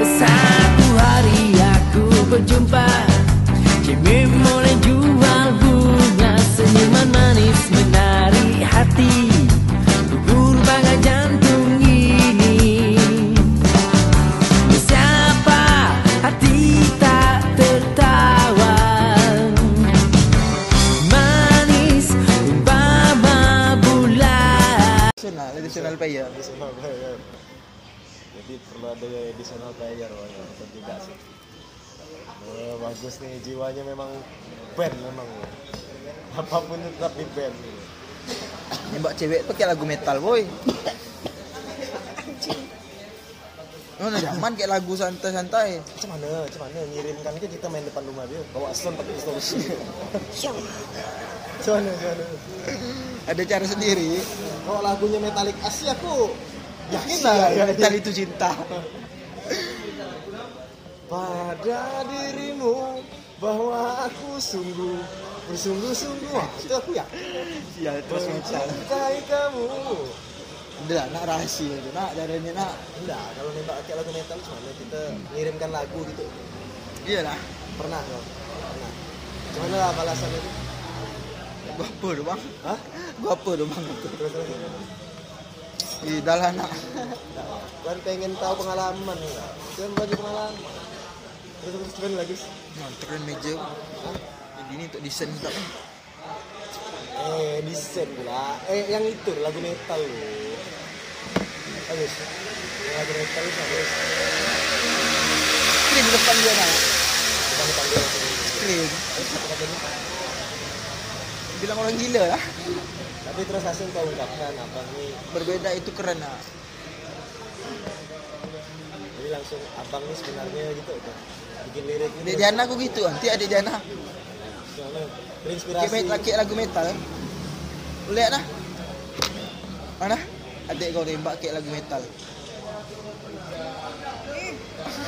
Satu hari aku berjumpa. Jimmy mulai jual bunga Senyuman manis menari hati. Gugur bangga jantung ini. Siapa hati tak tertawa? Manis umpama bulan. Player. additional player jadi perlu ada additional player wah juga sih. Oh, bagus nih jiwanya memang band memang. Apa pun tetap di band. Nembak cewek pakai lagu metal, boy. Mana zaman kayak lagu santai-santai. macam mana? Macam mana? Ngirimkan ke kita main depan rumah dia bawa sound pakai distorsi macam mana? Macam mana? Ada cara sendiri. kalau lagunya Metallic Asia aku yakin lah ya, metal itu cinta. pada dirimu bahwa aku sungguh bersungguh-sungguh. Itu aku ya? Iya, terus mencintai kamu. Udah lah, nak rahasia itu, nak dari ini nak. enggak kalau nembak pakai lagu metal cuma kita ngirimkan lagu gitu. Iya lah. pernah loh pernah. Gimana lah balasan itu Gua apa bang? hah? Gua apa bang? terus terus Lah nak. kan pengen tahu pengalaman jangan bagi pengalaman terus terus keren lagi turun meja. Ini untuk desain tak kan? eh desain pula eh yang itu lagu metal loh bagus lagu metal itu bagus Screen di depan dia nak. depan depan dia Screen. Bilang orang gila lah. tapi terus langsung kau ungkapkan abang nih Berbeda itu keren nak. jadi langsung abang nih sebenarnya gitu udah bikin lirik Adik Diana aku gitu, nanti adik Diana. Soalnya Kayak terinspirasi met- laki lagu metal. Lu lihat dah. Mana? Adik kau tembak kayak lagu metal.